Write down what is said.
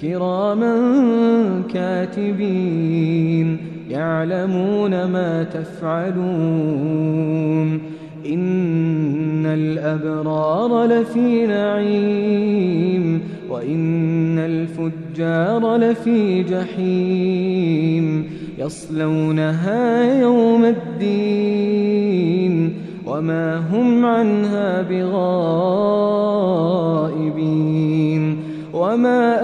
كراما كاتبين يعلمون ما تفعلون إن الأبرار لفي نعيم وإن الفجار لفي جحيم يصلونها يوم الدين وما هم عنها بغائبين